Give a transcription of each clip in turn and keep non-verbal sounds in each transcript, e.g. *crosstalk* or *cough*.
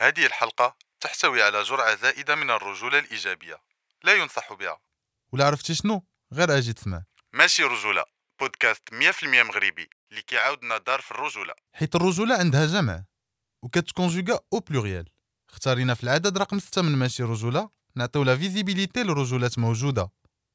هذه الحلقة تحتوي على جرعة زائدة من الرجولة الإيجابية. لا ينصح بها. ولا عرفتي شنو؟ غير أجي تسمع ماشي رجولة. بودكاست 100% مغربي. اللي كيعاودنا دار في الرجولة. حيت الرجولة عندها جمع. وكت conjuga au pluriel اختارينا في العدد رقم 6 من ماشي رجولة. نعطيو la visibilité للرجولات موجودة.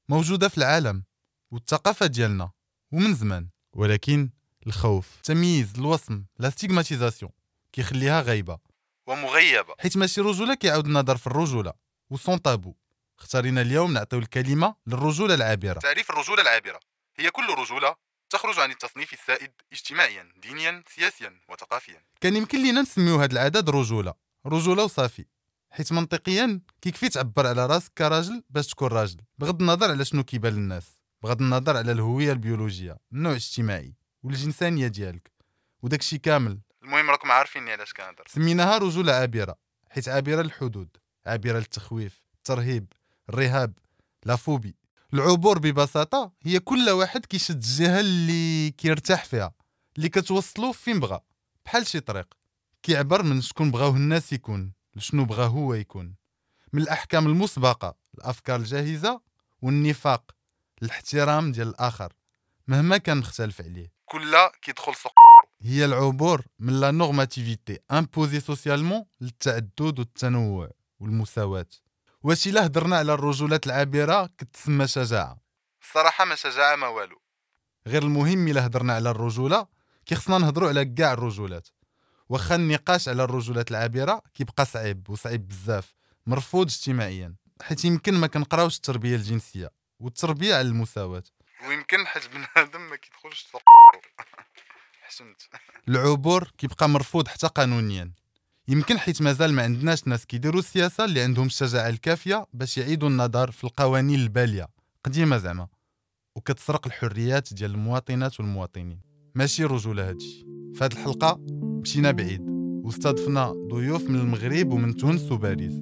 موجودة في العالم. والثقافة ديالنا. ومن زمان. ولكن الخوف التمييز الوصم la stigmatisation كيخليها غايبة. ومغيبة. حيت ماشي رجولة كيعاود النظر في الرجولة و sans tabou. اختارينا اليوم نعطيو الكلمة للرجولة العابرة. تعريف الرجولة العابرة. هي كل رجولة تخرج عن التصنيف السائد اجتماعيا دينيا سياسيا وثقافيا. كان يمكن لينا نسميو هاد العدد رجولة رجولة وصافي. حيت منطقيا كيكفي تعبر على راسك كراجل باش تكون راجل. بغض النظر على شنو كيبان للناس. بغض النظر على الهوية البيولوجية النوع الاجتماعي والجنسانية ديالك. وداكشي كامل المهم راكم عارفيني علاش كنهضر سميناها رجولة عابرة حيت عابرة للحدود عابرة للتخويف الترهيب الرهاب لا فوبي العبور ببساطة هي كل واحد كيشد الجهة اللي كيرتاح فيها اللي كتوصلو فين بغا بحال شي طريق. كيعبر من شكون بغاوه الناس يكون لشنو بغا هو يكون. من الأحكام المسبقة الأفكار الجاهزة والنفاق الاحترام ديال الآخر مهما كان مختلف عليه. كل كيدخل سوق. هي العبور من la normativité imposée socialement للتعدد والتنوع والمساواة. واش إلا هضرنا على الرجولات العابرة كتسمى شجاعة. الصراحة ما شجاعة ما والو. غير المهم إلا هضرنا على الرجولة كيخصنا نهضروا على كاع الرجولات. واخا النقاش على الرجولات العابرة كيبقى صعيب وصعيب بزاف مرفوض اجتماعيا حيت يمكن ما كنقراوش التربية الجنسية والتربية على المساواة. ويمكن حيت بنادم ما كيدخلش سوق حسنت. *laughs* العبور كيبقى مرفوض حتى قانونيا. يمكن حيت مازال ما عندناش ناس كيديروا السياسة اللي عندهم الشجاعة الكافية باش يعيدوا النظر في القوانين البالية. قديمة زعما. وكتسرق الحريات ديال المواطنات والمواطنين. ماشي رجولة هادشي. في هاد الحلقة مشينا بعيد. واستضفنا ضيوف من المغرب ومن تونس وباريس.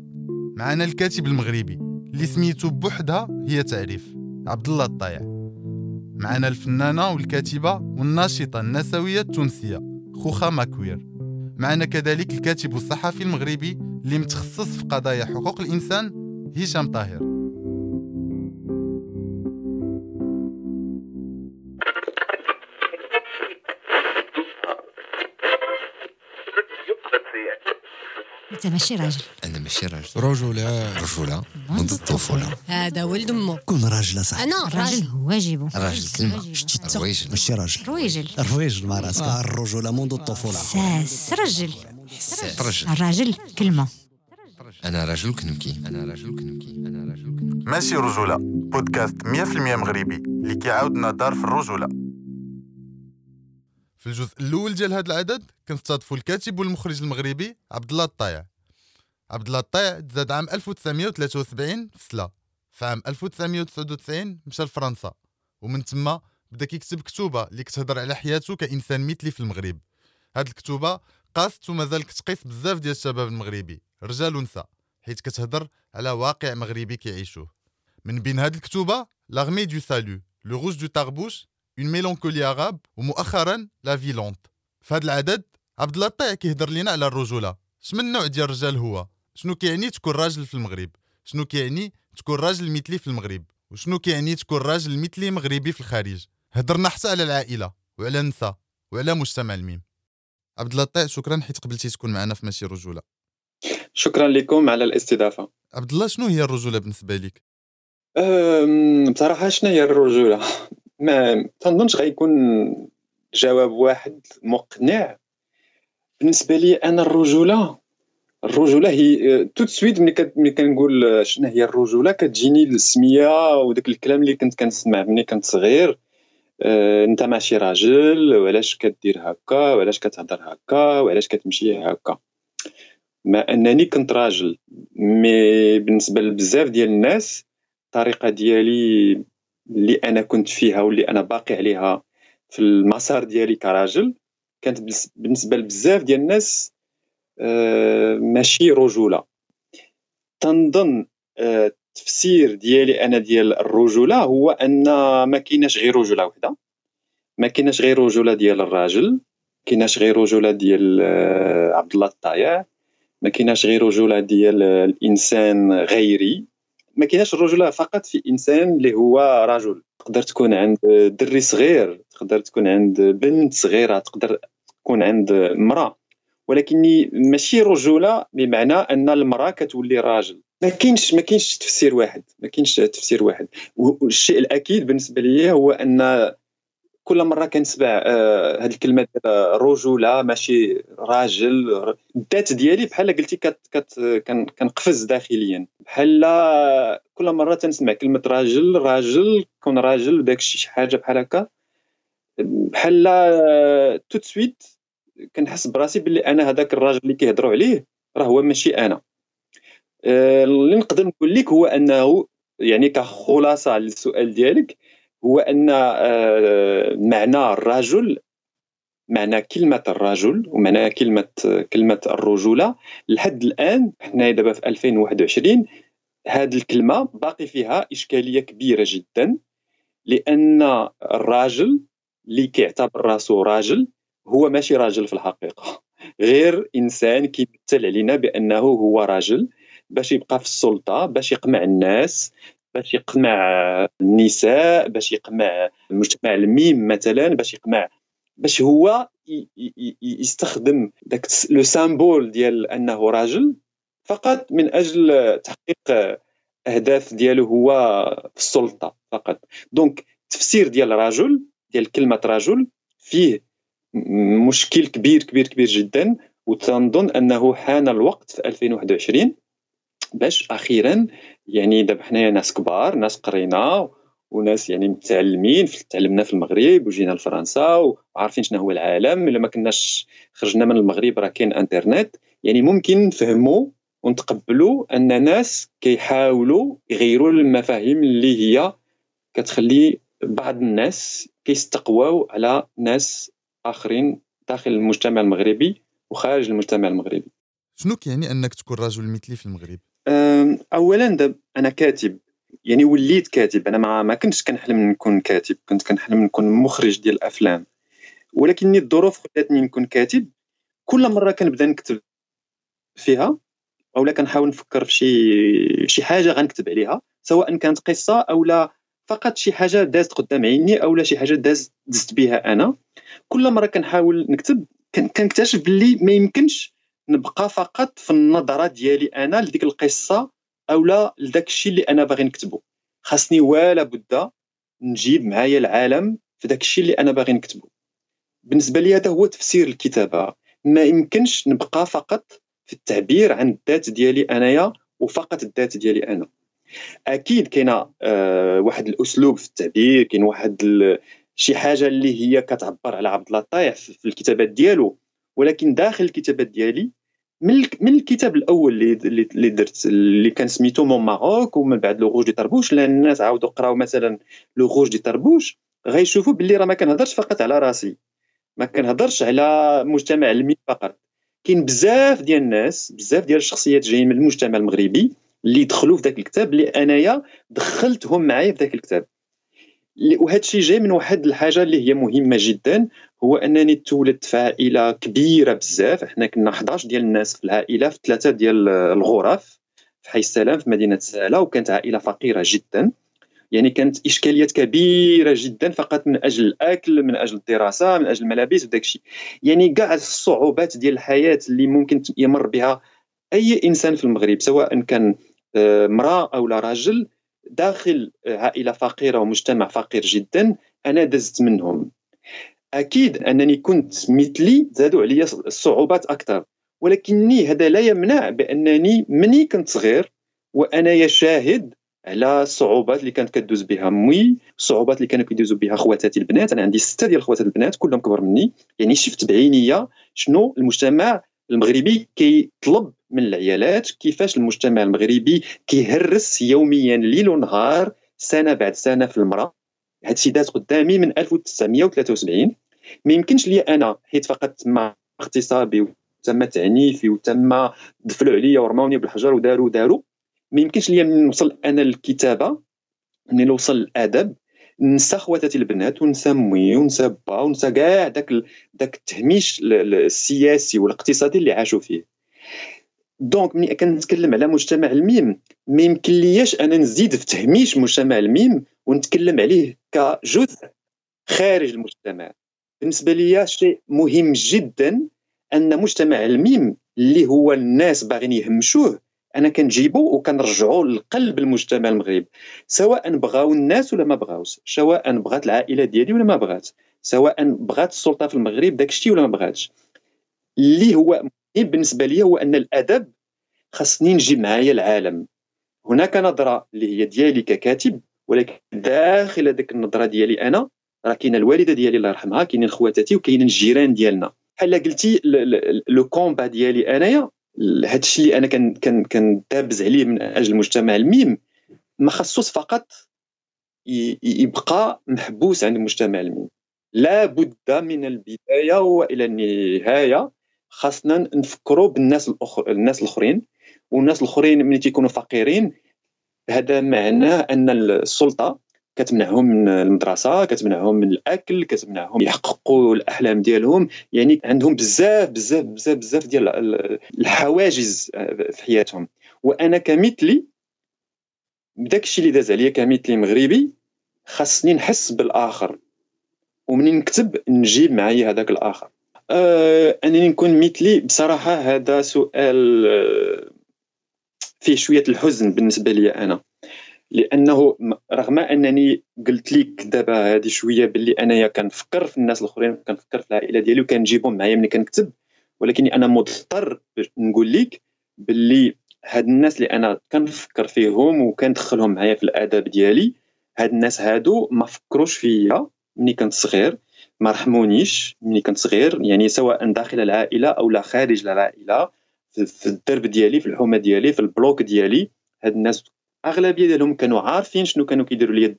معنا الكاتب المغربي اللي سميتو بوحدها هي تعريف عبد الله الطايع. معنا الفنانة والكاتبة والناشطة النسوية التونسية خوخا ماكوير. معنا كذلك الكاتب والصحفي المغربي اللي متخصص في قضايا حقوق الإنسان هشام طاهر. أنت ماشي راجل. أنا ماشي راجل. رجولة. رجولة. منذ الطفولة. هذا ولد أمه. كون راجل صح. أنا الراجل هو واجبه. راجل كلمة. شتي رويجل. ماشي راجل. رويجل. الرويجل مع راسك. آه، الرجولة منذ الطفولة. ساس رجل حساس رجل الراجل كلمة. أنا رجل كنبكي أنا رجل كنبكي أنا رجل كنبكي ماشي رجولة. بودكاست 100% مغربي. اللي كيعاودنا دار في الرجولة. في الجزء الأول ديال هذا العدد كنستضيفوا الكاتب والمخرج المغربي عبد الله الطايع. عبد الله الطايع تزاد عام 1973 في سلا. في عام 1999 مشى لفرنسا. ومن تما بدا كيكتب كتوبة اللي كتهضر على حياته كإنسان مثلي في المغرب. هاد الكتوبة قاست ومازال كتقيس بزاف ديال الشباب المغربي رجال ونساء حيت كتهضر على واقع مغربي كيعيشوه. من بين هاد الكتوبة L'armée du salut Le rouge du tarbouche Une mélancolie arabe ومؤخرا La vie lente في هذا العدد عبد الله الطيع كيهضر لنا على الرجوله شمن نوع ديال الرجال هو شنو كيعني تكون راجل في المغرب؟ شنو كيعني تكون راجل مثلي في المغرب؟ وشنو كيعني تكون راجل مثلي مغربي في الخارج؟ هضرنا حتى على العائلة وعلى النساء وعلى مجتمع الميم. عبد الله الطيع شكرا حيت قبلتي تكون معنا في ماشي رجولة. شكرا لكم على الاستضافة. عبد الله شنو هي الرجولة بالنسبة لك؟ أم، بصراحة شنو هي الرجولة؟ ما تنظنش غيكون جواب واحد مقنع. بالنسبة لي أنا الرجولة الرجولة هي تو سويت ملي كنقول شنو هي الرجولة كتجيني السمية وداك الكلام اللي كنت كنسمع ملي كنت صغير. أه، انت ماشي راجل وعلاش كدير هكا وعلاش كتهضر هكا وعلاش كتمشي هكا. مع أنني كنت راجل مي بالنسبة لبزاف ديال الناس الطريقة ديالي اللي أنا كنت فيها واللي أنا باقي عليها في المسار ديالي كراجل كانت بالنسبة لبزاف ديال الناس آه، ماشي رجوله تنظن آه، التفسير ديالي أنا ديال الرجولة هو أن ما كايناش غير رجولة وحدة ما كايناش غير رجولة ديال الراجل كايناش غير رجولة ديال آه، عبد الله الطايع ما كايناش غير رجولة ديال الإنسان غيري ما كايناش الرجوله فقط في إنسان اللي هو رجل. تقدر تكون عند دري صغير تقدر تكون عند بنت صغيرة تقدر تكون عند امراه ولكن ماشي رجولة بمعنى أن المرأة كتولي راجل. ما كاينش ما كاينش تفسير واحد. ما كاينش تفسير واحد. والشيء الأكيد بالنسبة لي هو أن كل مرة كنسمع آه الكلمة ديال رجولة ماشي راجل الذات ديالي بحال قلتي كت كت كنقفز داخليا. بحال كل مرة تنسمع كلمة راجل راجل كون راجل داك شي حاجة بحال هكا. بحال tout de suite كنحس براسي باللي أنا هذاك الراجل اللي كيهضروا عليه راه هو ماشي أنا. آه، اللي نقدر نقول لك هو أنه يعني كخلاصة للسؤال ديالك هو أن آه، معنى الرجل معنى كلمة الرجل ومعنى كلمة كلمة الرجولة لحد الآن حنا دابا في 2021 هذه الكلمة باقي فيها إشكالية كبيرة جدا لأن الراجل اللي كيعتبر راسو راجل هو ماشي راجل في الحقيقة. غير إنسان كيمثل علينا بأنه هو راجل باش يبقى في السلطة باش يقمع الناس باش يقمع النساء باش يقمع المجتمع الميم مثلا باش يقمع باش هو يستخدم داك le symbole ديال أنه راجل. فقط من أجل تحقيق أهداف ديالو هو في السلطة فقط. donc التفسير ديال رجل ديال كلمة رجل فيه مشكل كبير كبير كبير جدا وتنظن أنه حان الوقت في 2021 باش أخيرا يعني دابا حنايا ناس كبار ناس قرينا وناس يعني متعلمين تعلمنا في المغرب وجينا لفرنسا وعارفين شنو هو العالم. إلا ما كناش خرجنا من المغرب راه كاين إنترنت. يعني ممكن نفهموا ونتقبلوا أن ناس كيحاولوا يغيروا المفاهيم اللي هي كتخلي بعض الناس كيستقواو على ناس آخرين داخل المجتمع المغربي وخارج المجتمع المغربي. شنو كيعني أنك تكون رجل مثلي في المغرب؟ اولا داب أنا كاتب يعني وليت كاتب. أنا ما, ما كنتش كنحلم نكون كاتب كنت كنحلم نكون مخرج ديال الأفلام. ولكن الظروف خلاتني نكون كاتب. كل مرة كنبدا نكتب فيها اولا كنحاول نفكر في شي شي حاجة غنكتب عليها سواء كانت قصة أو لا فقط شي حاجة دازت قدام عيني أو لا شي حاجة دازت دزت بها أنا. كل مرة كنحاول نكتب كنكتشف باللي ما يمكنش نبقى فقط في النظرة ديالي أنا لديك القصة أو لا لداك الشيء اللي أنا باغي نكتبه خاصني ولا بد نجيب معايا العالم في داك الشيء اللي أنا باغي نكتبه بالنسبة لي هذا هو تفسير الكتابة. ما يمكنش نبقى فقط في التعبير عن الذات ديالي أنايا وفقط الذات ديالي أنا. أكيد كاينة آه واحد الأسلوب في التعبير كاين واحد شي حاجة اللي هي كتعبر على عبد الله الطايع في الكتابات ديالو ولكن داخل الكتابات ديالي من الكتاب الأول اللي اللي درت اللي كان سميتو Mon Maroc ومن بعد Le rouge du tarbouche لأن الناس عاودوا قراو مثلا Le rouge du tarbouche غيشوفوا باللي راه ما كنهضرش فقط على راسي ما كنهضرش على مجتمع الميم فقط. كاين بزاف ديال الناس بزاف ديال الشخصيات جايين من المجتمع المغربي اللي دخلوا في ذاك الكتاب اللي انايا دخلتهم معايا في ذاك الكتاب. وهذا الشيء جاي من واحد الحاجة اللي هي مهمة جدا هو أنني تولدت في عائلة كبيرة بزاف. إحنا كنا 11 ديال الناس في العائلة في ثلاثة ديال الغرف في حي السلام في مدينة ساله وكانت عائلة فقيرة جدا. يعني كانت إشكاليات كبيرة جدا فقط من أجل الأكل من أجل الدراسة من أجل الملابس وداك الشيء يعني كاع الصعوبات ديال الحياة اللي ممكن يمر بها أي إنسان في المغرب سواء كان امراه أو لا راجل داخل عائلة فقيرة ومجتمع فقير جدا أنا دزت منهم. أكيد أنني كنت مثلي زادوا عليا الصعوبات أكثر. ولكني هذا لا يمنع بأنني مني كنت صغير وأنا شاهد على الصعوبات اللي كانت كدوز بها أمي الصعوبات اللي كانوا كيدوزوا بها خواتاتي البنات. أنا عندي ستة ديال خواتات البنات كلهم كبر مني. يعني شفت بعينيا شنو المجتمع المغربي كيطلب من العيالات كيفاش المجتمع المغربي كيهرس يوميا ليل ونهار سنة بعد سنة في المرأة. هذا الشيء قدامي من 1973 ما يمكنش لي أنا حيت فقط تم اغتصابي وتم تعنيفي وتم دفلوا عليا ورموني بالحجر وداروا داروا ما يمكنش لي نوصل أنا للكتابة اني نوصل للأدب. نسى خواتاتي البنات ونسى أمي ونسى با ونسى كاع داك داك التهميش السياسي والاقتصادي اللي عاشوا فيه. donc ملي كنتكلم على مجتمع الميم ما يمكن لياش أنا نزيد في تهميش مجتمع الميم ونتكلم عليه كجزء خارج المجتمع. بالنسبة لي شيء مهم جدا أن مجتمع الميم اللي هو الناس باغيين يهمشوه أنا كنجيبو وكنرجعو لقلب المجتمع المغربي سواء بغاو الناس ولا ما بغاوش سواء بغات العائلة ديالي ولا ما بغات سواء بغات السلطة في المغرب داك الشيء ولا ما بغاتش. اللي هو بالنسبة لي هو أن الأدب خاصني نجيب معايا العالم. هناك نظرة اللي هي ديالي ككاتب ولكن داخل هذيك النظرة ديالي أنا راه كاينة الوالدة ديالي الله يرحمها كاينين خواتاتي وكاينين الجيران ديالنا. بحال قلتي لو كومبا ديالي أنايا هذا الشيء اللي أنا كندابز عليه من أجل المجتمع الميم ما خصوش فقط يبقى محبوس عند المجتمع الميم. لا بد من البداية وإلى النهاية. خاصنا نفكروا بالناس الآخر الناس الأخرين والناس الأخرين ملي تيكونوا فقيرين هذا معناه أن السلطة كتمنعهم من المدرسة كتمنعهم من الأكل كتمنعهم يحققوا الأحلام ديالهم يعني عندهم بزاف بزاف بزاف بزاف ديال الحواجز في حياتهم. وأنا كمثلي بداك الشيء اللي داز عليا كمثلي مغربي خاصني نحس بالآخر ومنين نكتب نجيب معايا هذاك الآخر. أنني نكون مثلي. بصراحة هذا سؤال آه، فيه شوية الحزن بالنسبة لي أنا. لأنه رغم أنني قلت لك دابا هذه شوية باللي أنايا كنفكر في الناس الأخرين كنفكر في العائلة ديالي وكنجيبهم معايا ملي كنكتب. ولكن أنا مضطر نقول لك باللي هاد الناس اللي أنا كنفكر فيهم وكندخلهم معايا في الادب ديالي هاد الناس هادو ما فكروش فيا ملي كنت صغير. ما رحمونيش ملي كنت صغير يعني سواء داخل العائلة أو لا خارج العائلة في الدرب ديالي في الحومة ديالي في البلوك ديالي هاد الناس أغلبية ديالهم كانوا عارفين شنو كانوا كيديروا لي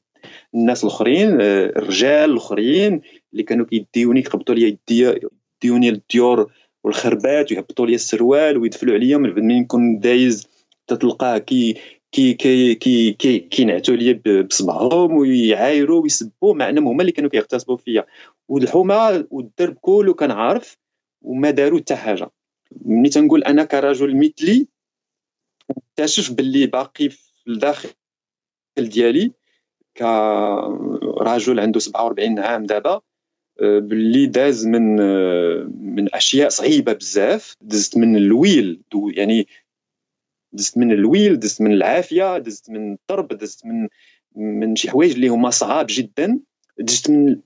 الناس الأخرين آه، الرجال الأخرين اللي كانوا كيديوني يقبطوا لي يديوني للديور والخربات ويهبطوا لي السروال ويدفلوا عليا من نكون دايز في الزنقة كي كي كي كي كي كينعتوا لي بصبعهم ويعايروا ويسبوا مع انهم هما اللي كانوا كيغتصبوا فيا. والحومة والدرب كله كان عارف وما داروا حتى حاجة. ملي تنقول أنا كرجل مثلي اكتشف باللي باقي في الداخل ديالي كرجل عنده 47 عام دابا آه، باللي داز من آه، من أشياء صعيبة بزاف دزت من الويل يعني دزت من الويل دزت من العافية دزت من الضرب دزت من من شي حوايج اللي هما صعاب جدا. دزت من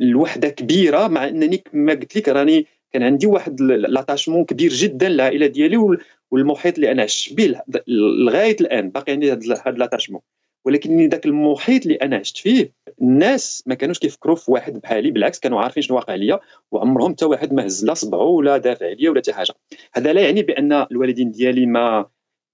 الوحدة كبيرة مع إنني كما قلت لك راني كان عندي واحد l'attachement كبير جدا للعائلة ديالي والمحيط اللي أنا عشت به لغاية الآن باقي عندي هذا لاتاشمون ولكن ذاك المحيط اللي أنا عشت فيه الناس ما كانوش كيفكروا في واحد بحالي بالعكس كانوا عارفين شنو واقع ليا وعمرهم حتى واحد ما هز لا صبعه ولا دافع عليا ولا حتى حاجة. هذا لا يعني بأن الوالدين ديالي ما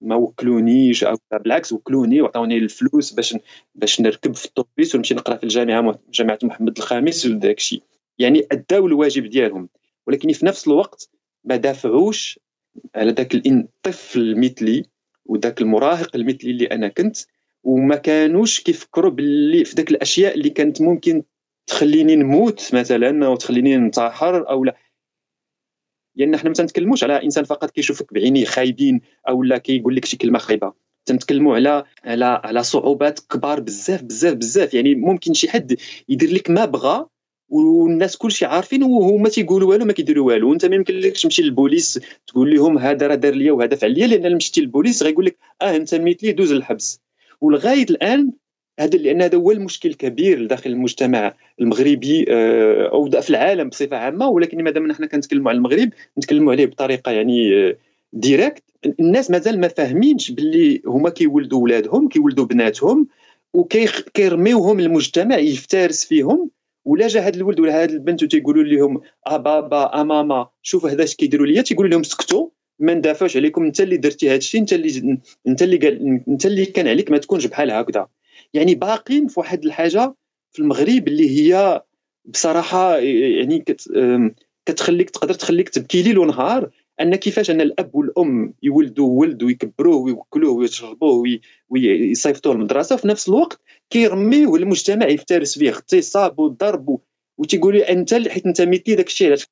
ما وكلونيش أو بالعكس وكلوني وعطاوني الفلوس باش باش نركب في الطوبيس ونمشي نقرأ في الجامعة جامعة محمد الخامس وداك الشيء. يعني أداو الواجب ديالهم. ولكن في نفس الوقت ما دافعوش على ذاك الطفل المثلي وذاك المراهق المثلي اللي أنا كنت وما كانوش كيفكروا باللي في ذاك الأشياء اللي كانت ممكن تخليني نموت مثلا أو تخليني ننتحر أو لا. لأن حنا ما تنتكلموش على إنسان فقط كيشوفك بعينيه خايبين أو لا كيقول لك شي كلمة خايبة. تنتكلموا على على على صعوبات كبار بزاف بزاف بزاف. يعني ممكن شي حد يدير لك ما بغى والناس كلشي عارفين وهما تيقولوا والو ما كيديروا والو. وأنت ما يمكنلكش تمشي للبوليس تقول لهم هذا راه دار ليا وهذا فعل ليا لأن مشيتي للبوليس غيقول لك آه أنت مثلي دوز للحبس ولغاية الآن هذا لأن هذا هو المشكل الكبير داخل المجتمع المغربي آه، أو في العالم بصفة عامة. ولكن ما دام حنا كنتكلموا على المغرب نتكلموا عليه بطريقة يعني directe آه، الناس مازال ما فاهمينش باللي هما كيولدوا ولادهم كيولدوا بناتهم وكيرميوهم المجتمع يفترس فيهم. ولا جا هذا الولد ولا هذه البنت وتيقولوا لهم آه بابا آه ماما شوف هذا اش كيديروا ليا. تيقولوا لهم سكتوا ما ندافعوش عليكم. انت اللي درتي هذا الشيء انت اللي انت اللي قال انت اللي كان عليك ما تكونش بحال هكذا. يعني باقين في واحد الحاجة في المغرب اللي هي بصراحة يعني كت كتخليك تقدر تخليك تبكي ليل ونهار أن كيفاش أن الأب والأم يولدوا ولد ويكبروه ويوكلوه ويشربوه ويصيفطوه للمدرسة وفي نفس الوقت كيرميوه المجتمع يفترس فيه اغتصاب وضرب وتيقول أنت حيت أنت مثلي داك الشيء علاش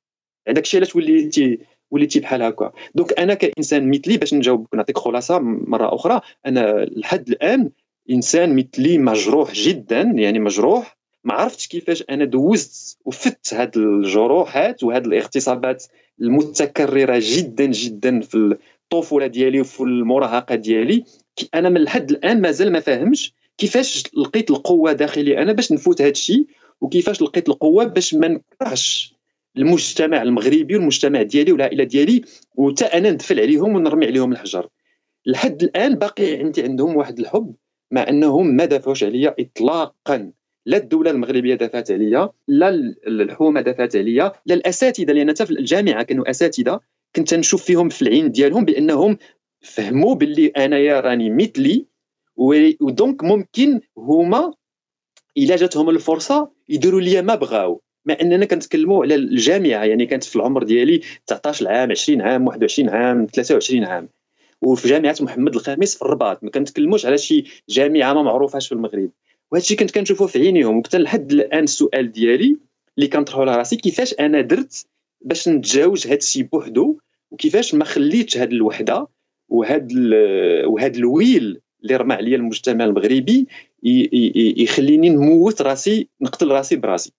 داك الشيء علاش وليتي وليتي بحال هكا. donc أنا كإنسان مثلي باش نجاوبك نعطيك خلاصة مرة أخرى أنا لحد الآن إنسان مثلي مجروح جدا يعني مجروح. ما عرفتش كيفاش أنا دوزت وفت هاد الجروحات وهاد الاغتصابات المتكررة جدا جدا في الطفولة ديالي وفي المراهقة ديالي. أنا من لحد الآن مازال ما فاهمش كيفاش لقيت القوة داخلي أنا باش نفوت هاد الشيء وكيفاش لقيت القوة باش ما نكرهش المجتمع المغربي والمجتمع ديالي والعائلة ديالي وتا أنا ندفل عليهم ونرمي عليهم الحجر. لحد الآن باقي عندي عندهم واحد الحب مع أنهم ما دافعوش عليا اطلاقا. لا الدولة المغربية دافعت عليا لا الحكومة دافعت عليا لا الأساتذة لأن حتى في الجامعة كانوا أساتذة كنت نشوف فيهم في العين ديالهم بأنهم فهموا باللي انايا راني مثلي ودونك ممكن هما إلا جاتهم الفرصة يديروا لي ما بغاو. مع أننا كنتكلموا على الجامعة يعني كانت في العمر ديالي 19 عام 20 عام 21 عام 23 عام. وفي جامعة محمد الخامس في الرباط ما كنتكلموش على شي جامعة ما معروفاش في المغرب. وهذا الشيء كنت كنشوفه في عينيهم وكنت لحد الآن السؤال ديالي اللي كنطرحه على راسي كيفاش أنا درت باش نتجاوز هذا الشيء بوحدو؟ وكيفاش ما خليتش هذه الوحدة وهذا وهذا الويل اللي رمى عليا المجتمع المغربي يخليني نموت راسي نقتل راسي براسي.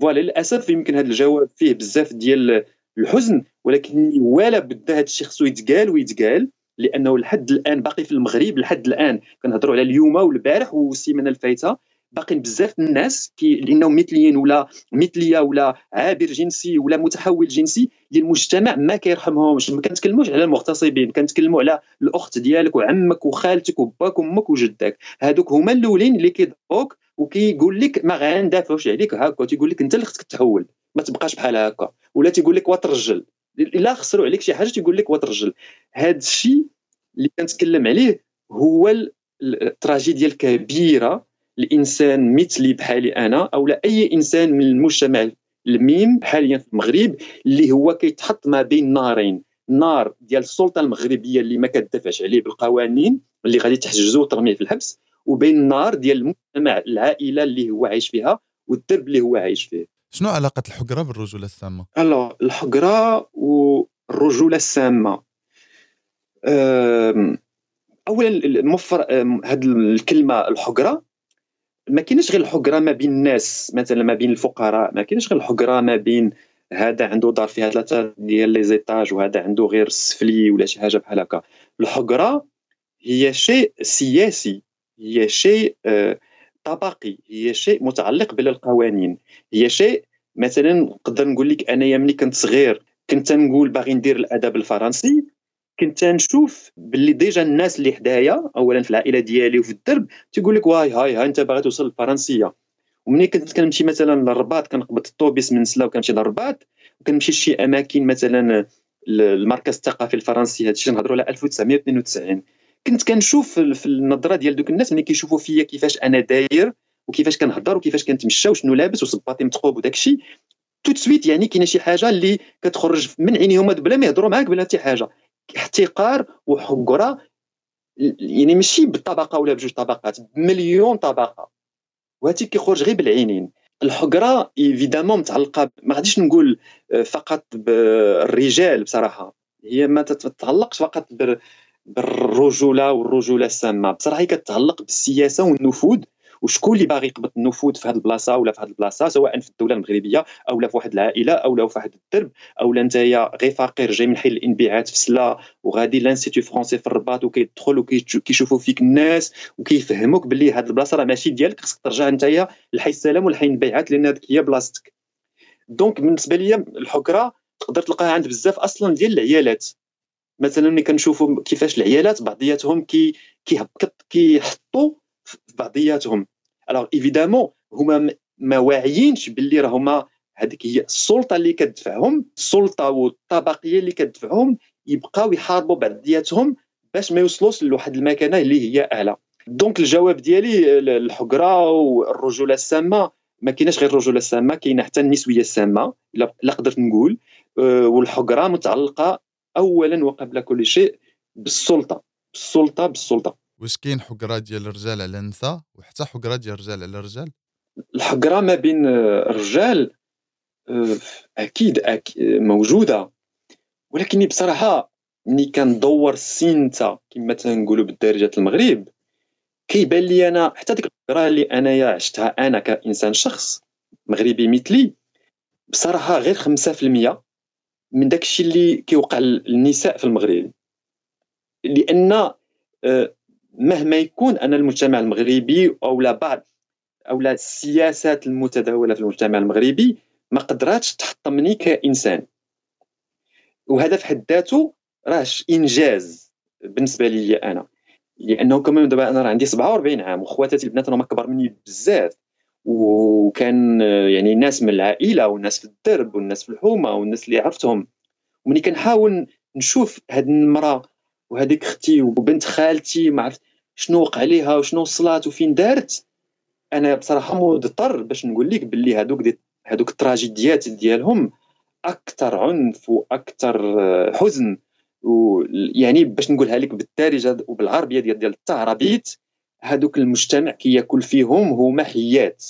voilà للأسف يمكن هذا الجواب فيه بزاف ديال الحزن ولكن ولا بد هذا الشيء خصو يتقال ويتقال. لأنه لحد الآن باقي في المغرب لحد الآن كنهضروا على اليوم والبارح و السيمانة الفايتة. باقيين بزاف الناس كي لأنهم مثليين ولا مثلية ولا عابر جنسي ولا متحول جنسي اللي المجتمع ما كيرحمهمش. ما كنتكلموش على المغتصبين كنتكلموا على الأخت ديالك وعمك وخالتك وباك وأمك وجدك. هادوك هما الأولين اللي كيضروك وكيقول لك ما غندافعوش عليك هكا تيقول لك أنت اللي خصك تحول ما تبقاش بحال هكا. ولا تيقول لك وترجل. إلا خسروا عليك شي حاجة تيقول لك وترجل هذا الشيء اللي كنتكلم عليه هو التراجيديا الكبيرة الانسان مثلي بحالي أنا أو لا اي إنسان من المجتمع الميم حاليا في المغرب اللي هو كيتحط ما بين نارين. نار ديال السلطة المغربية اللي ما كتدافعش عليه بالقوانين اللي غادي تحجزو وترميه في الحبس وبين النار ديال المجتمع العائلة اللي هو عايش فيها والدرب اللي هو عايش فيه. شنو علاقة الحقره بالرجولة السامة؟ ألو الحقره والرجولة السامة. اولا مفر هذه الكلمة الحقره ما كاينش غير الحقره ما بين الناس مثلا ما بين الفقراء ما كاينش غير الحقره ما بين هذا عنده دار فيها ثلاثة ديال لي زيتاج وهذا عنده غير السفلي ولا شي حاجة بحال هكا. الحقره هي شيء سياسي هي شيء آه، طبقي هي شيء متعلق بالقوانين. هي شيء مثلا نقدر نقول لك أنايا ملي كنت صغير كنت نقول باغي ندير الأدب الفرنسي كنت نشوف باللي déjà الناس اللي حدايا اولا في العائلة ديالي وفي الدرب تيقول لك واي هاي هاي أنت باغي توصل للفرنسيه ومني كنت كنمشي مثلا للرباط كنقبض الطوبيس من سلا وكنمشي للرباط وكنمشي لشي أماكن مثلا المركز الثقافي الفرنسي هذا الشيء نهضروا على 1992 كنت كنشوف في النظرة ديال دوك الناس ملي كيشوفوا فيا كيفاش أنا داير وكيفاش كنهضر وكيفاش كنتمشى وشنو لابس وصباطي متقوب وداك الشيء tout de suite يعني كاينة شي حاجة اللي كتخرج من عينيهم بلا ما يهضروا معاك بلا حتى حاجة. احتقار وحقرة يعني ماشي بالطبقه ولا بجوج طبقات بمليون طبقة. وهاتي كيخرج غير بالعينين. الحقرة évidemment متعلقة ما غاديش نقول آه، فقط بالرجال بصراحة. هي ما تتعلقش فقط بالرجولة والرجولة السامة. بصراحة هي كتعلق بالسياسة والنفوذ وشكون اللي باغي يقبض النفوذ في هذه البلاصة ولا في هذه البلاصة سواء في الدولة المغربية أو لا في واحد العائلة أو لا في واحد الدرب أو لا نتايا غير فقير جاي من حي الانبعاث في سلا وغادي l'Institut français في الرباط وكيدخل وكيشوفوا فيك الناس وكيفهموك باللي هذه البلاصة راه ماشي ديالك خصك ترجع نتايا لحي السلام ولحي الانبعاث لأن هذيك هي بلاصتك. Donc بالنسبة لي الحقرة تقدر تلقاها عند بزاف أصلا ديال العيالات. مثلا ملي كنشوفوا كيفاش العيالات بعضياتهم كي كيحطوا في بعضياتهم. Alors évidemment هما ما واعيينش باللي راه هما هذيك هي السلطة اللي كتدفعهم. السلطة والطبقية اللي كتدفعهم يبقاو يحاربوا بعضياتهم باش ما يوصلوش لواحد المكانة اللي هي اعلى donc الجواب ديالي الحقرة والرجولة السامة ما كايناش غير الرجولة السامة كاينة حتى النسوية السامة لا قدرت نقول. أه، والحقرة متعلقة اولا وقبل كل شيء بالسلطة بالسلطة بالسلطة. واش كاين حقره ديال الرجال على النساء وحتى حقره ديال الرجال على الرجال؟ الحقره ما بين الرجال آه، أكيد, أكيد موجودة. ولكن بصراحة ملي كندور السينتا كما تنقولوا بالدارجة المغرب كيبان لي أنا حتى ديك الفترة اللي أنايا عشتها أنا كإنسان شخص مغربي مثلي بصراحة غير 5% من داك الشيء اللي كيوقع للنساء في المغرب. لأن آه، مهما يكون أن المجتمع المغربي أو لا بعض أو لا السياسات المتداولة في المجتمع المغربي ما قدراتش تحطمني كإنسان. وهذا في حد ذاته راه إنجاز بالنسبة لي أنا. لأنه كمان دابا أنا راه عندي 47 عام وخواتاتي البنات راهم أكبر مني بزاف. وكان يعني ناس من العائلة والناس في الدرب والناس في الحومة والناس اللي عرفتهم. ومني كنحاول نشوف هاد المرأة وهذيك أختي وبنت خالتي ما عرفت شنو وقع عليها وشنو وصلات وفين دارت. أنا بصراحة مضطر باش نقول لك باللي دي هذوك التراجيديات ديالهم أكثر عنف وأكثر آه، حزن. ويعني باش نقولها لك بالدارجه وبالعربية ديال ديال التعربيت هذوك المجتمع كياكل فيهم هما حيات.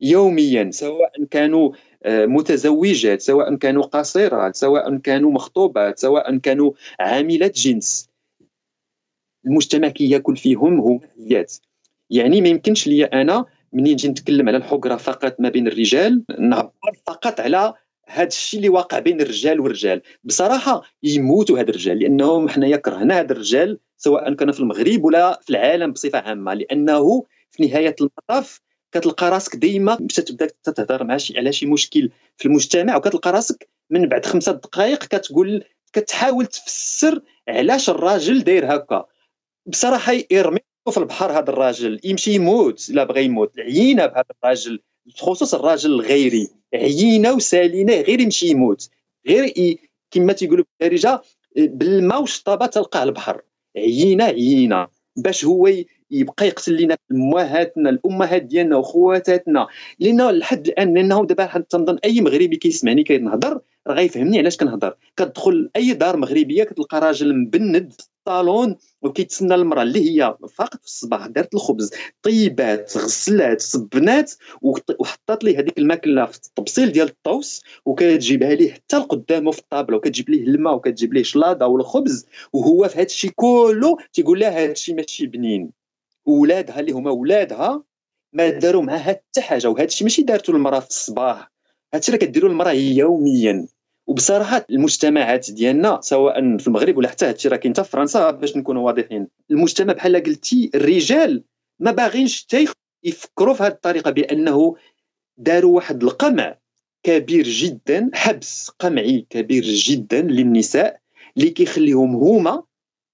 يوميا سواء كانوا آه، متزوجات سواء كانوا قصيرات سواء كانوا مخطوبات سواء كانوا عاملات جنس. المجتمع كياكل فيهم هما حيات. يعني ما يمكنش لي أنا منين نجي نتكلم على الحقرة فقط ما بين الرجال نعبر فقط على هذا الشيء اللي واقع بين الرجال والرجال. بصراحة يموتوا هاد الرجال لأنهم حنايا كرهنا هاد الرجال سواء كان في المغرب ولا في العالم بصفة عامة. لأنه في نهاية المطاف كتلقى راسك ديما باش تبدا تهضر مع شي على شي مشكل في المجتمع وكتلقى راسك من بعد خمسة دقائق كتقول كتحاول تفسر علاش الراجل داير هكا. بصراحة يرمي في البحر هذا الراجل يمشي يموت لا بغى يموت عيينا بهذا الراجل. بخصوص الراجل الغيري عيينا وسالينا غير يمشي يموت غير كما تيقولوا بالدارجه بالماء والشطابه تلقاه البحر. عيينا عيينا باش هو يبقى يقتل لنا أمهاتنا الأمهات ديالنا وخواتاتنا لأن لحد الآن لأنه دابا تنظن أي مغربي كيسمعني كنهضر راه غيفهمني علاش كنهضر. كتدخل أي دار مغربية كتلقى راجل مبند الصالون وكيتسنى المرأة اللي هي فقط في الصباح دارت الخبز طيبات غسلات صبنات وحطات ليه هذيك الماكلة في الطبسيل ديال الطوس وكتجيبها ليه حتى لقدامه في الطابلة وكتجيب ليه الماء وكتجيب ليه شلاضة والخبز. وهو في هذا الشيء كله تيقول لها هذا الشيء ماشي بنين. ولادها اللي هما ولادها ما داروا معها حتى حاجة وهذا الشيء ماشي دارته المرأة في الصباح. هادشي راه كديروا المرأة يوميا. وبصراحة المجتمعات ديالنا سواء في المغرب ولا حتى هادشي راه كاين حتى في فرنسا باش نكونوا واضحين. المجتمع بحال قلتي الرجال ما باغينش حتى يفكروا في هذه الطريقة بأنه داروا واحد القمع كبير جدا حبس قمعي كبير جدا للنساء اللي كيخليهم هما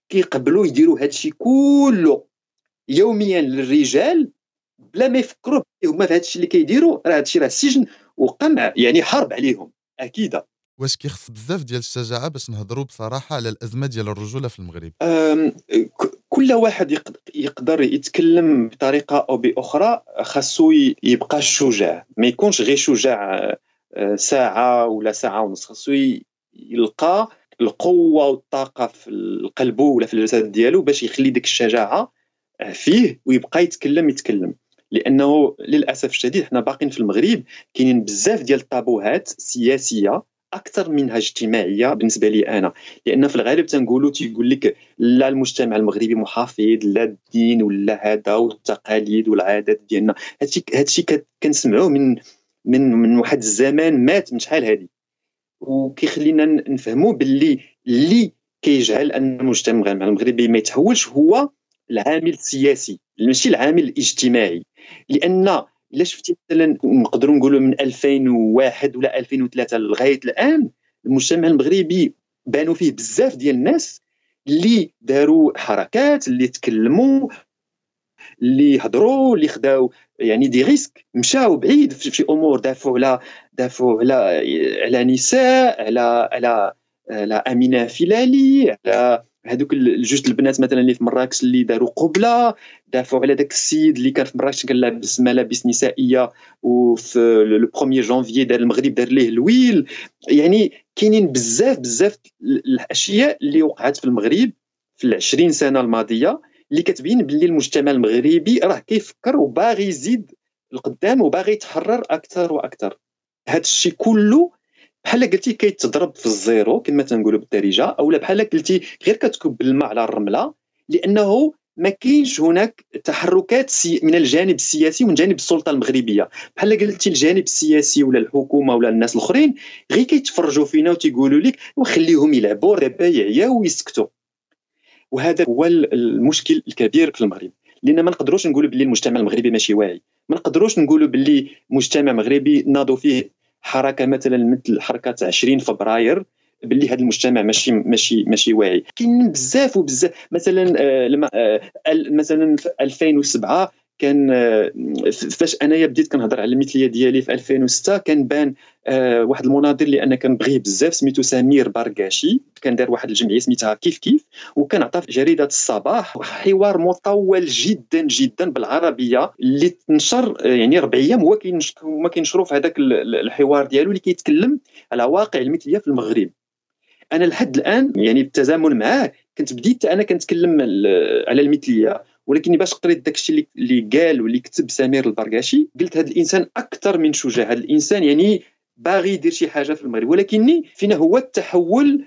كيقبلوا يديروا هادشي كله. يوميا للرجال بلا ما يفكروا هما في هادشي اللي كيديروا راه هادشي راه سجن وقمع يعني حرب عليهم. اكيده واش كيخص بزاف ديال الشجاعة باش نهضروا بصراحة على الأزمة ديال الرجولة في المغرب؟ كل واحد يقدر يتكلم بطريقة أو بأخرى خاصو يبقى شجاع. ما يكونش غير شجاع ساعة ولا ساعة ونص. خاصو يلقى القوة والطاقة في القلب ولا في الجسد ديالو باش يخلي ديك الشجاعة فيه ويبقى يتكلم يتكلم. لأنه للأسف الشديد حنا باقيين في المغرب كاينين بزاف ديال الطابوهات سياسية أكثر منها اجتماعيه بالنسبة لي أنا. لأن في الغالب تنقولوا تيقول لك لا المجتمع المغربي محافظ لا الدين ولا هذا والتقاليد والعادات ديالنا. هادشي هادشي كنسمعوه من من من واحد الزمان مات من شحال هادي. وكيخلينا نفهموا باللي اللي كيجعل أن المجتمع المغربي ما يتحولش هو العامل السياسي ماشي العامل الاجتماعي. لأن إلا شفتي مثلا نقدروا نقولوا من 2001 ولا 2003 لغاية الآن المجتمع المغربي بانوا فيه بزاف ديال الناس اللي داروا حركات اللي تكلموا اللي هضروا اللي خداو يعني des risques مشاو بعيد في أمور دافعوا على دافعوا على على نساء على على على أمينة فلالي على هذوك الجوج البنات مثلا اللي في مراكش اللي داروا قبلة دافعوا على ذاك السيد اللي كان في مراكش كان لابس ملابس نسائية وفي le 1 جانفي دار المغرب دار ليه الويل. يعني كاينين بزاف بزاف الأشياء اللي وقعت في المغرب في العشرين سنة الماضية اللي كتبين باللي المجتمع المغربي راه كيفكر وباغي يزيد القدام وباغي يتحرر أكثر وأكثر. هذا الشيء كله بحال قلتي كيتضرب في الزيرو كما تنقولوا بالدارجة اولا بحال قلتي غير كتكب الماء على الرملة لأنه ما كاينش هناك تحركات من الجانب السياسي ومن جانب السلطة المغربية. بحال قلتي الجانب السياسي ولا الحكومة ولا الناس الأخرين غير كيتفرجوا فينا وتيقولوا لك وخليهم يلعبوا دابا يعياو ويسكتوا. وهذا هو المشكل الكبير في المغرب. لأن ما نقدروش نقولوا باللي المجتمع المغربي ماشي واعي. ما نقدروش نقولوا باللي مجتمع مغربي ناضوا فيه حركة مثلا مثل حركة 20 فبراير باللي هذا المجتمع ماشي ماشي ماشي واعي. كاين بزاف وبزاف. مثلا آه، لما آه، مثلا في 2007 كان آه، فاش انايا بديت كنهضر على المثليه ديالي في 2006 كان بان واحد المناضل اللي أنا كنبغيه بزاف سميتو سمير بركاشي كان دار واحد الجمعية سميتها كيف كيف وكان عطى في جريدة الصباح حوار مطول جدا جدا بالعربية اللي تنشر يعني ربع أيام هو هما كينشروا في هذاك الحوار ديالو اللي كيتكلم على واقع المثليه في المغرب. أنا لحد الآن يعني بالتزامن معاه كنت بديت أنا كنتكلم على المثليه ولكن باش قريت داك الشيء اللي قال واللي كتب سمير البرقاشي قلت هذا الإنسان أكثر من شجاع. هذا الإنسان يعني باغي يدير شي حاجة في المغرب. ولكني فينا هو التحول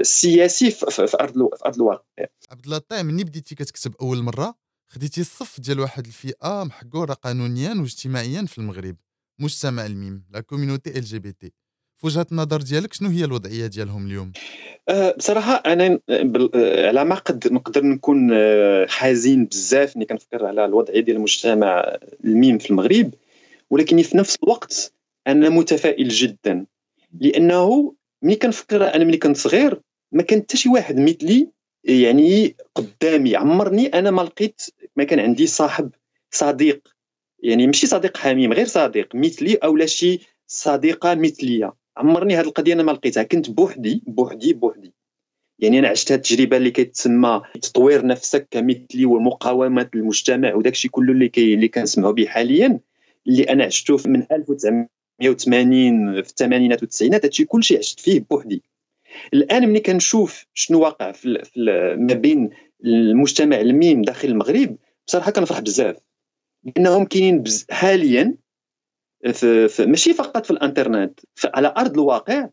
السياسي آه، في أرض في أرض الواقع. عبد الله الطايع مني بديتي كتكتب أول مرة خديتي الصف ديال واحد الفئة محقورة قانونيا واجتماعيا في المغرب مجتمع الميم la communauté LGBT في وجهة النظر ديالك شنو هي الوضعية ديالهم اليوم؟ أه بصراحة أنا أه، على ما قد نقدر نكون أه، حزين بزاف اني كنفكر على الوضعية ديال المجتمع الميم في المغرب ولكن في نفس الوقت أنا متفائل جدا. لأنه ملي كنفكر أنا ملي كنت صغير ما كان حتى شي واحد مثلي يعني قدامي عمرني أنا ما لقيت ما كان عندي صاحب صديق. يعني ماشي صديق حميم غير صديق مثلي أو لا شي صديقة مثلية. عمرني هذه القضية أنا ما لقيتها. كنت بوحدي بوحدي بوحدي. يعني أنا عشت هذه التجربة اللي كتسمى تطوير نفسك كمثلي ومقاومة المجتمع وداك الشيء كله اللي كي اللي كنسمعوا به حاليا اللي أنا عشته من 1980 في الثمانينات والتسعينات هادشي كلشي عشت فيه بوحدي. الآن ملي كنشوف شنو واقع في, في ما بين المجتمع الميم داخل المغرب بصراحة كنفرح بزاف. لأنهم كاينين حاليا في, في ماشي فقط في الانترنت على أرض الواقع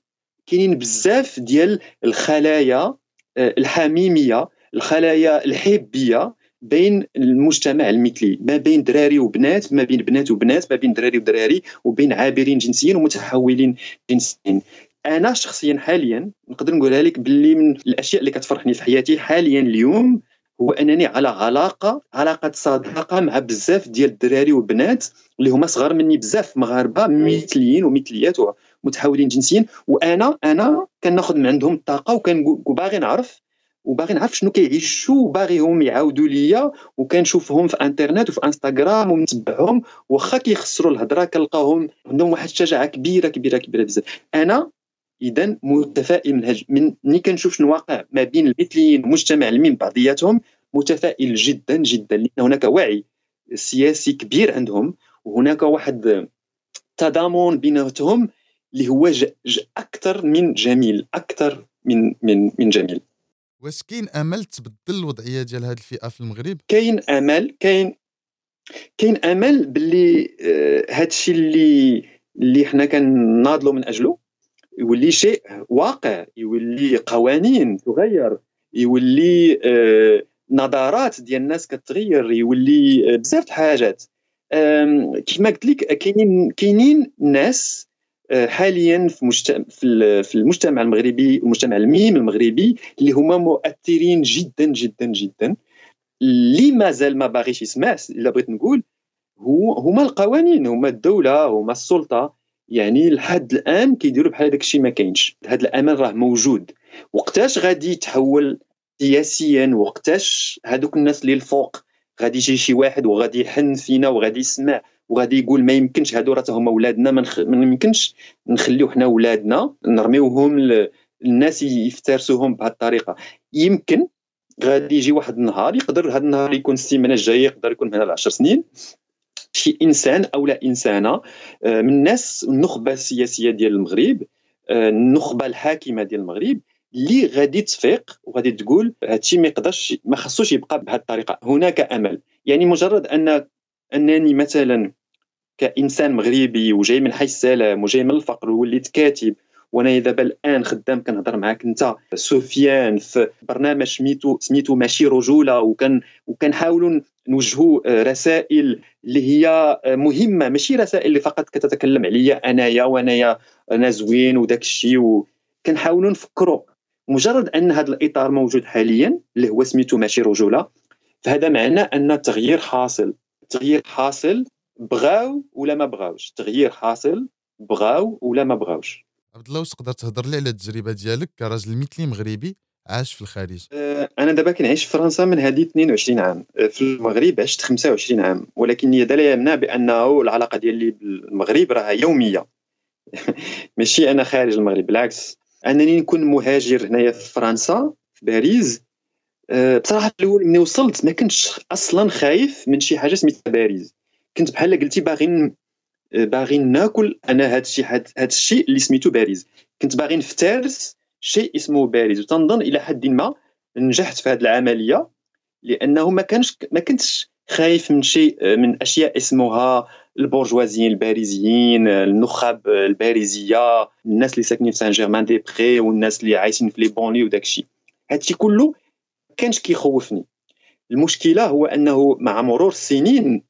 كاينين بزاف ديال الخلايا آه، الحميمية الخلايا الحبية بين المجتمع المثلي ما بين دراري وبنات ما بين بنات وبنات ما بين دراري ودراري وبين عابرين جنسيا ومتحولين جنسيا أنا شخصيا حاليا نقدر نقولها لك باللي من الأشياء اللي كتفرحني في حياتي حاليا اليوم هو أنني على علاقة علاقة صداقة مع بزاف ديال الدراري والبنات اللي هما صغار مني بزاف مغاربة مثليين ومثليات ومتحولين جنسيا. وأنا أنا كناخذ من عندهم الطاقة وباغي نعرف وباغي نعرف شنو كيعيشوا وباغيهم يعاودوا ليا. وكنشوفهم في إنترنت وفي إنستغرام ونتبعهم واخا كيخسروا الهضرة كنلقاهم عندهم واحد الشجاعة كبيرة كبيرة كبيرة بزاف. أنا اذا متفائل من هج... من ملي كنشوف شنو واقع ما بين المثليين ومجتمع الميم بعضياتهم متفائل جدا جدا لأن هناك وعي سياسي كبير عندهم وهناك واحد تضامن بيناتهم اللي هو ج... ج... أكثر من جميل أكثر من من من جميل. واش كاين أمل تبدل الوضعية ديال هذه الفئة في المغرب؟ كاين أمل كاين كاين أمل باللي هذا آه الشيء اللي اللي حنا كناضلوا من اجله يولي شيء واقع يولي قوانين تغير يولي آه نظرات ديال الناس كتغير يولي آه بزاف الحاجات كما قلت لك كاينين كاينين ناس آه، حاليا في مجتمع في المجتمع المغربي المجتمع الميم المغربي اللي هما مؤثرين جدا جدا جدا. اللي مازال ما باغيش يسمع إلا بغيت نقول هو هما القوانين هما الدولة هما السلطة. يعني لحد الآن كيديروا بحال هذاك الشيء ما كاينش. هذا الأمل راه موجود. وقتاش غادي يتحول سياسيا؟ وقتاش هذوك الناس اللي الفوق غادي يجي شي واحد وغادي يحن فينا وغادي يسمع وغادي يقول ما يمكنش هادو راه هما ولادنا ما, نخ... ما يمكنش نخليو حنا ولادنا نرميوهم ل... الناس يفترسوهم بهذه الطريقة. يمكن غادي يجي واحد النهار يقدر هذا النهار يكون السيمانة الجاية يقدر يكون من 10 سنين شي إنسان أو لا إنسانة آه، من الناس النخبة السياسية ديال المغرب آه، النخبة الحاكمة ديال المغرب اللي غادي تفيق وغادي تقول هادشي ما يقدرش ما خصوش يبقى بهذه الطريقة هناك أمل. يعني مجرد أن أنني مثلا كإنسان مغربي وجاي من حي السلام وجاي من الفقر ووليت كاتب وأنا دابا الآن خدام كنهضر معاك أنت سفيان في برنامج سميتو سميتو ماشي رجولة وكان وكنحاولوا نوجهوا رسائل اللي هي مهمة ماشي رسائل اللي فقط كتتكلم عليا أنايا وأنايا أنا زوين وداك الشيء وكنحاولوا نفكروا مجرد أن هذا الإطار موجود حاليا اللي هو سميتو ماشي رجولة فهذا معناه أن التغيير حاصل. التغيير حاصل بغاو ولا ما بغاوش؟ التغيير حاصل بغاو ولا ما بغاوش؟ عبد الله واش تقدر تهضر لي على التجربة ديالك كراجل مثلي مغربي؟ عاش في الخارج أه، أنا دابا كنعيش في فرنسا من هذه 22 عام. أه، في المغرب عشت 25 عام. ولكن هذا لا يمنع بأنه العلاقة ديالي بالمغرب راها يومية. *laughs* ماشي أنا خارج المغرب بالعكس. أنني نكون مهاجر هنايا في فرنسا في باريس. أه، بصراحة الأول ملي وصلت ما كنتش أصلا خايف من شي حاجة سميتها باريس. كنت بحال قلتي باغي باغي ناكل أنا هذا الشيء هذا الشيء اللي سميتو باريس. كنت باغي نفترس شيء اسمه باريس. وتنظن إلى حد ما نجحت في هذه العملية لأنه ما كانش ما كنتش خايف من شيء من أشياء اسمها البورجوازيين الباريزيين النخب الباريزية الناس اللي ساكنين في سان جيرمان دي بري والناس اللي عايشين في les banlieues وداك الشيء. هادشي كله كانش كيخوفني. المشكلة هو أنه مع مرور السنين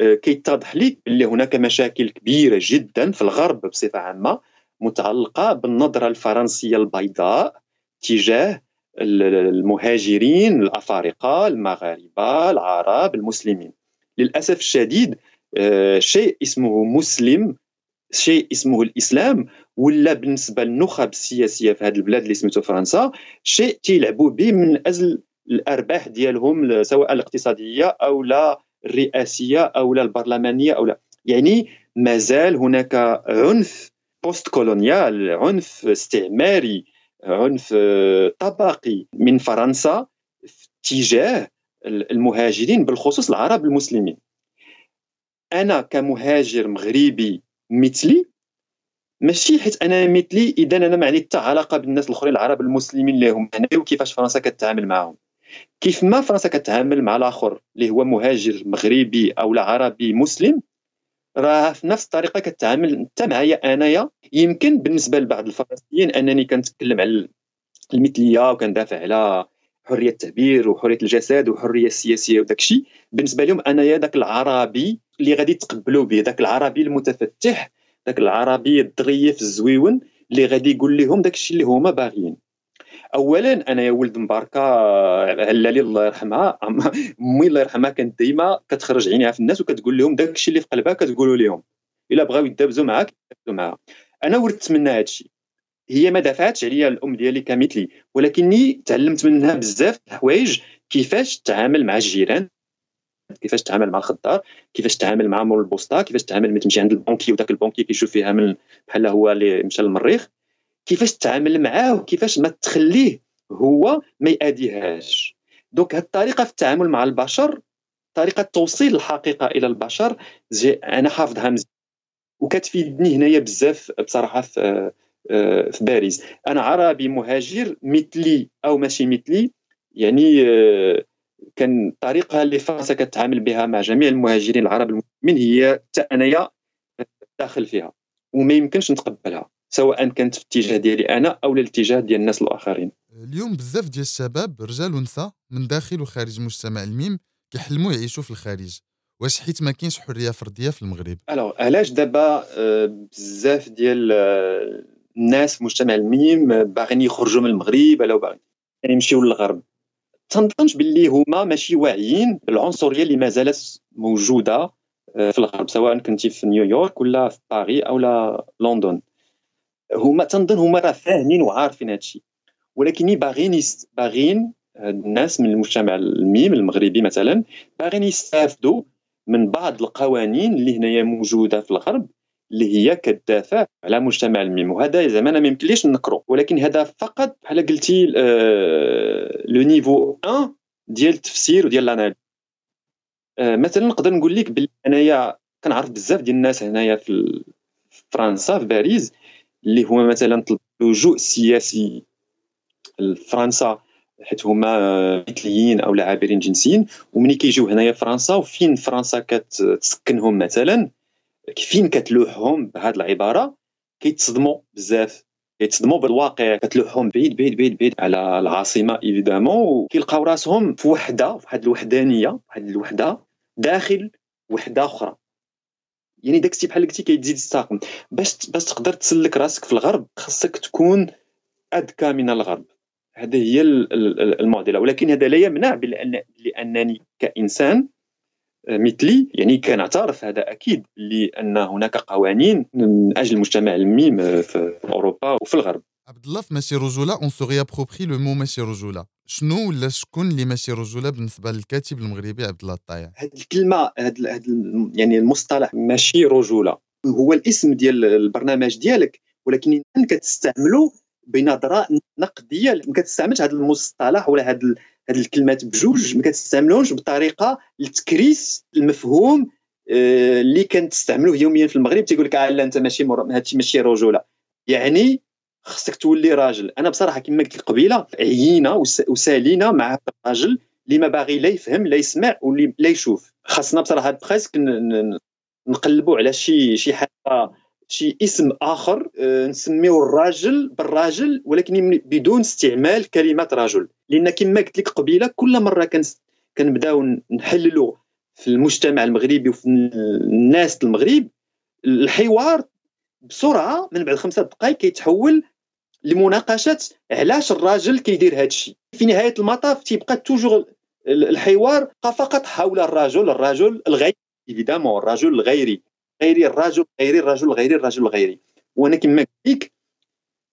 آه، كيتضح لك بلي هناك مشاكل كبيرة جدا في الغرب بصفة عامة. متعلقة بالنظرة الفرنسية البيضاء تجاه المهاجرين الأفارقة المغاربة العرب المسلمين. للأسف الشديد آه، شيء اسمه مسلم شيء اسمه الإسلام ولا بالنسبة للنخب السياسية في هذه البلاد اللي سميتو فرنسا شيء تيلعبوا به من أجل الأرباح ديالهم سواء الاقتصادية أو لا الرئاسية أو لا البرلمانية أو لا. يعني مازال هناك عنف بوست كولونيال عنف استعماري عنف طبقي من فرنسا تجاه المهاجرين بالخصوص العرب المسلمين. أنا كمهاجر مغربي مثلي ماشي حيت أنا مثلي اذا أنا ما عندي حتى علاقة بالناس الأخرين العرب المسلمين اللي هم هنا وكيفاش فرنسا كتعامل معهم كيف ما فرنسا كتعامل مع الآخر اللي هو مهاجر مغربي أو عربي مسلم راه في نفس الطريقة كتعامل انت معايا أنايا. يمكن بالنسبة لبعض الفرنسيين أنني كنتكلم على المثلية وكندافع على حرية التعبير وحرية الجسد وحرية السياسية وداك الشيء. بالنسبة لهم أنايا داك العربي اللي غادي يتقبلوا به داك العربي المتفتح داك العربي الظريف الزويون اللي غادي يقول لهم داك الشيء اللي هما باغيين. اولا أنا يا ولد مباركة علالي الله يرحمها. امي الله يرحمها كانت ديما كتخرج عينيها في الناس وكتقول لهم داك الشيء اللي في قلبها كتقولوا لهم. إلا بغاو يدابزوا معاك يدابزوا معاها. أنا ورثت منها هذا الشيء هي ما دافعتش عليا الأم ديالي كمثلي ولكني تعلمت منها بزاف الحوايج كيفاش تعامل مع الجيران كيفاش تعامل مع الخضار كيفاش تعامل مع مول البوسطة كيفاش تعامل ملي تمشي عند البونكي وداك ال banquier كيشوف فيها من بحال هو اللي مشى للمريخ. كيفاش تتعامل معاه وكيفاش ما تخليه هو ما يأديهاش. donc هاد الطريقة في التعامل مع البشر طريقة توصيل الحقيقة إلى البشر أنا حافظها مزيان. وكتفيدني هنايا بزاف بصراحة في في باريس. أنا عربي مهاجر مثلي أو ماشي مثلي يعني كان الطريقة اللي فرنسا كتعامل بها مع جميع المهاجرين العرب المسلمين هي حتى أنايا داخل فيها وما يمكنش نتقبلها. سواء كانت في الاتجاه ديالي أنا أو الاتجاه ديال الناس الآخرين. اليوم بزاف ديال الشباب رجال ونساء من داخل وخارج مجتمع الميم كيحلموا يعيشوا في الخارج واش حيت ما كاينش حرية فردية في المغرب؟ alors علاش دابا آه، بزاف ديال آه، الناس في مجتمع الميم باغيين يخرجوا من المغرب ولا باغيين يمشيو للغرب؟ تنظنش باللي هما ماشي واعيين بالعنصرية اللي ما زالت موجودة آه، في الغرب سواء كنتي في نيويورك ولا في باريس أو لا لندن. هما تنظن هما راه فاهمين وعارفين هادشي. ولكن باغيين. باغيين الناس من المجتمع الميم المغربي مثلا باغيين يستافدوا من بعض القوانين اللي هنايا موجودة في الغرب اللي هي كتدافع على مجتمع الميم. وهذا زعما ما يمكنليش نكرو ولكن هذا فقط بحال قلتي le niveau 1 ديال التفسير وديال l'analyse آه، مثلا نقدر نقول لك بلي أنايا كنعرف بزاف ديال الناس هنايا في فرنسا في باريس اللي هما مثلا طلبوا لجوء سياسي لفرنسا حيت هما مثليين أو عابرين جنسيين. ومني كيجيو هنايا فرنسا وفين فرنسا كتسكنهم مثلا؟ فين كتلوحهم بهذه العبارة؟ كيتصدموا بزاف. كيتصدموا بالواقع كتلوحهم بعيد بعيد بعيد بعيد على العاصمة إيفيدامون. وكيلقاو راسهم في وحدة واحد الوحدانية واحد الوحدة داخل وحدة أخرى. يعني داكشي بحال قلتي كيتزيد الساقم. باش باش تقدر تسلك راسك في الغرب خاصك تكون أذكى من الغرب. هذه هي المعضلة. ولكن هذا لا يمنع بأن لأنني كإنسان آه، مثلي يعني كنعترف هذا أكيد لأن هناك قوانين من أجل المجتمع الميم في أوروبا وفي الغرب. في ماشي رجولة on se réapproprie le mot ماشي رجولة. شنو ولا شكون اللي ماشي رجولة بالنسبة للكاتب المغربي عبد الله الطايع؟ هذه الكلمة هذا يعني المصطلح ماشي رجولة. هو الاسم ديال البرنامج ديالك ولكن كتستعملو بنظرة نقدية. ما كتستعملش هذا المصطلح ولا هذا هذه الكلمات بجوج ما كتستعملوش بطريقة لتكريس المفهوم آه، اللي كنستعملوه يوميا في المغرب. تيقول لك آه، لا أنت ماشي. هادشي ماشي رجولة. يعني خصك تولي راجل. أنا بصراحة كما قلت لك قبيلة عيينا وسالينا مع الراجل اللي ما باغي لا يفهم لا يسمع واللي لا يشوف. خاصنا بصراحة بريسك نقلبوا على شي شي حاجة شي اسم آخر آه، نسميو الراجل بالراجل ولكن بدون استعمال كلمه رجل لأن كما قلت لك قبيلة كل مرة كنبداو نحللوا في المجتمع المغربي وفي الناس المغرب الحوار بسرعة من بعد خمسة دقائق كيتحول لمناقشة علاش الراجل كيدير هذا الشيء. في نهاية المطاف تيبقى توجور الحوار فقط حول الرجل الرجل الغيري ايفيدامون الرجل الغيري. غيري الرجل غيري الرجل غيري الرجل الغيري. وأنا كما قلت لك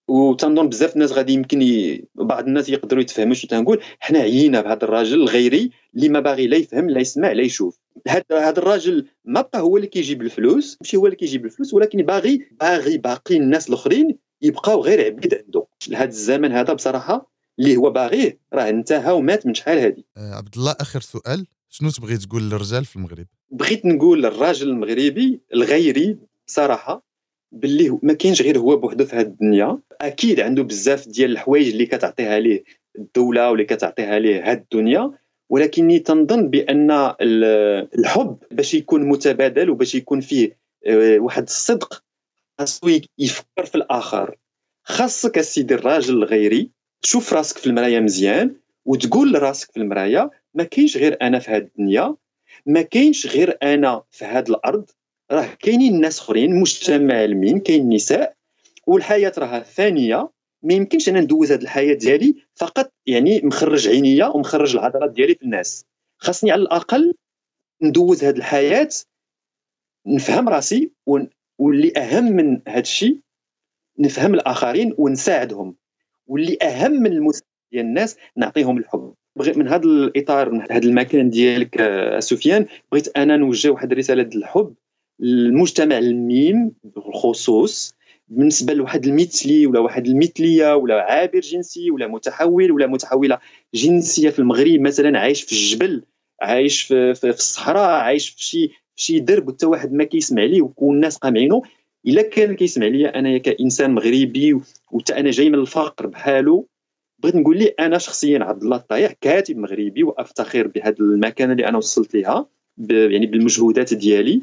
وتنظن بزاف الناس غادي يمكن ي... بعض الناس يقدروا يتفهموا شنو تنقول. حنا عيينا بهذا الراجل الغيري اللي ما باغي لا يفهم لا يسمع لا يشوف. هذا هذا الراجل ما بقى هو اللي كيجيب الفلوس ماشي هو اللي كيجيب الفلوس ولكن باغي باغي باقي الناس الآخرين يبقاو غير عبيد عنده. لهذا الزمن هذا بصراحة اللي هو باغيه راه انتهى ومات من شحال هذه آه عبد الله آخر سؤال شنو تبغي تقول للرجال في المغرب؟ بغيت نقول للراجل المغربي الغيري بصراحة باللي ما كاينش غير هو بوحدو في هذه الدنيا. أكيد عنده بزاف ديال الحوايج اللي كتعطيها ليه الدولة واللي كتعطيها ليه هذه الدنيا. ولكني تنظن بأن الحب باش يكون متبادل وباش يكون فيه آه، واحد الصدق خاصو يفكر في الآخر. خاصك السيدي الراجل الغيري تشوف راسك في المرايه مزيان وتقول لراسك في المرايه ما كاينش غير أنا في هذه الدنيا ما كاينش غير أنا في هذه الأرض راه كاينين ناس أخرين مجتمع علمين كاين نساء والحياة راها ثانية ما يمكنش أنا ندوز هذه الحياة ديالي فقط يعني مخرج عينيا ومخرج العضلات ديالي في الناس. خاصني على الأقل ندوز هذه الحياة نفهم راسي واللي أهم من هذا الشيء نفهم الآخرين ونساعدهم. واللي أهم من المساعدة ديال الناس نعطيهم الحب. بغيت من هذا الإطار من هذا المكان ديالك آه، سفيان بغيت أنا نوجه واحد الرسالة ديال الحب للمجتمع الميم بالخصوص بالنسبة لواحد المثلي ولا واحد المثلية ولا عابر جنسي ولا متحول ولا متحولة جنسية في المغرب مثلا عايش في الجبل عايش في, في, في الصحراء عايش في شي شي درب وحتى واحد ما كيسمع ليه والناس قامعينه إلا كان كيسمع ليا أنا كإنسان مغربي وحتى أنا جاي من الفقر بحالو بغيت نقول لي أنا شخصيا عبد الله الطايح كاتب مغربي وافتخر بهذا المكان اللي أنا وصلت ليها يعني بالمجهودات ديالي.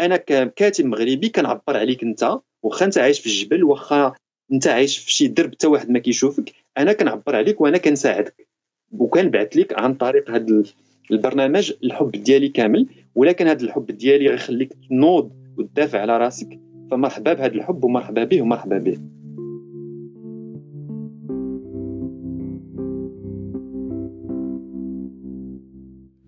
أنا ككاتب مغربي كنعبر عليك أنت واخا أنت عايش في الجبل واخا أنت عايش في شي درب حتى واحد ما كيشوفك أنا كنعبر عليك وأنا كنساعدك. وكنبعث لك عن طريق هذا البرنامج الحب ديالي كامل ولكن هذا الحب ديالي غيخليك تنوض وتدافع على راسك. فمرحبا بهذا الحب ومرحبا به ومرحبا به.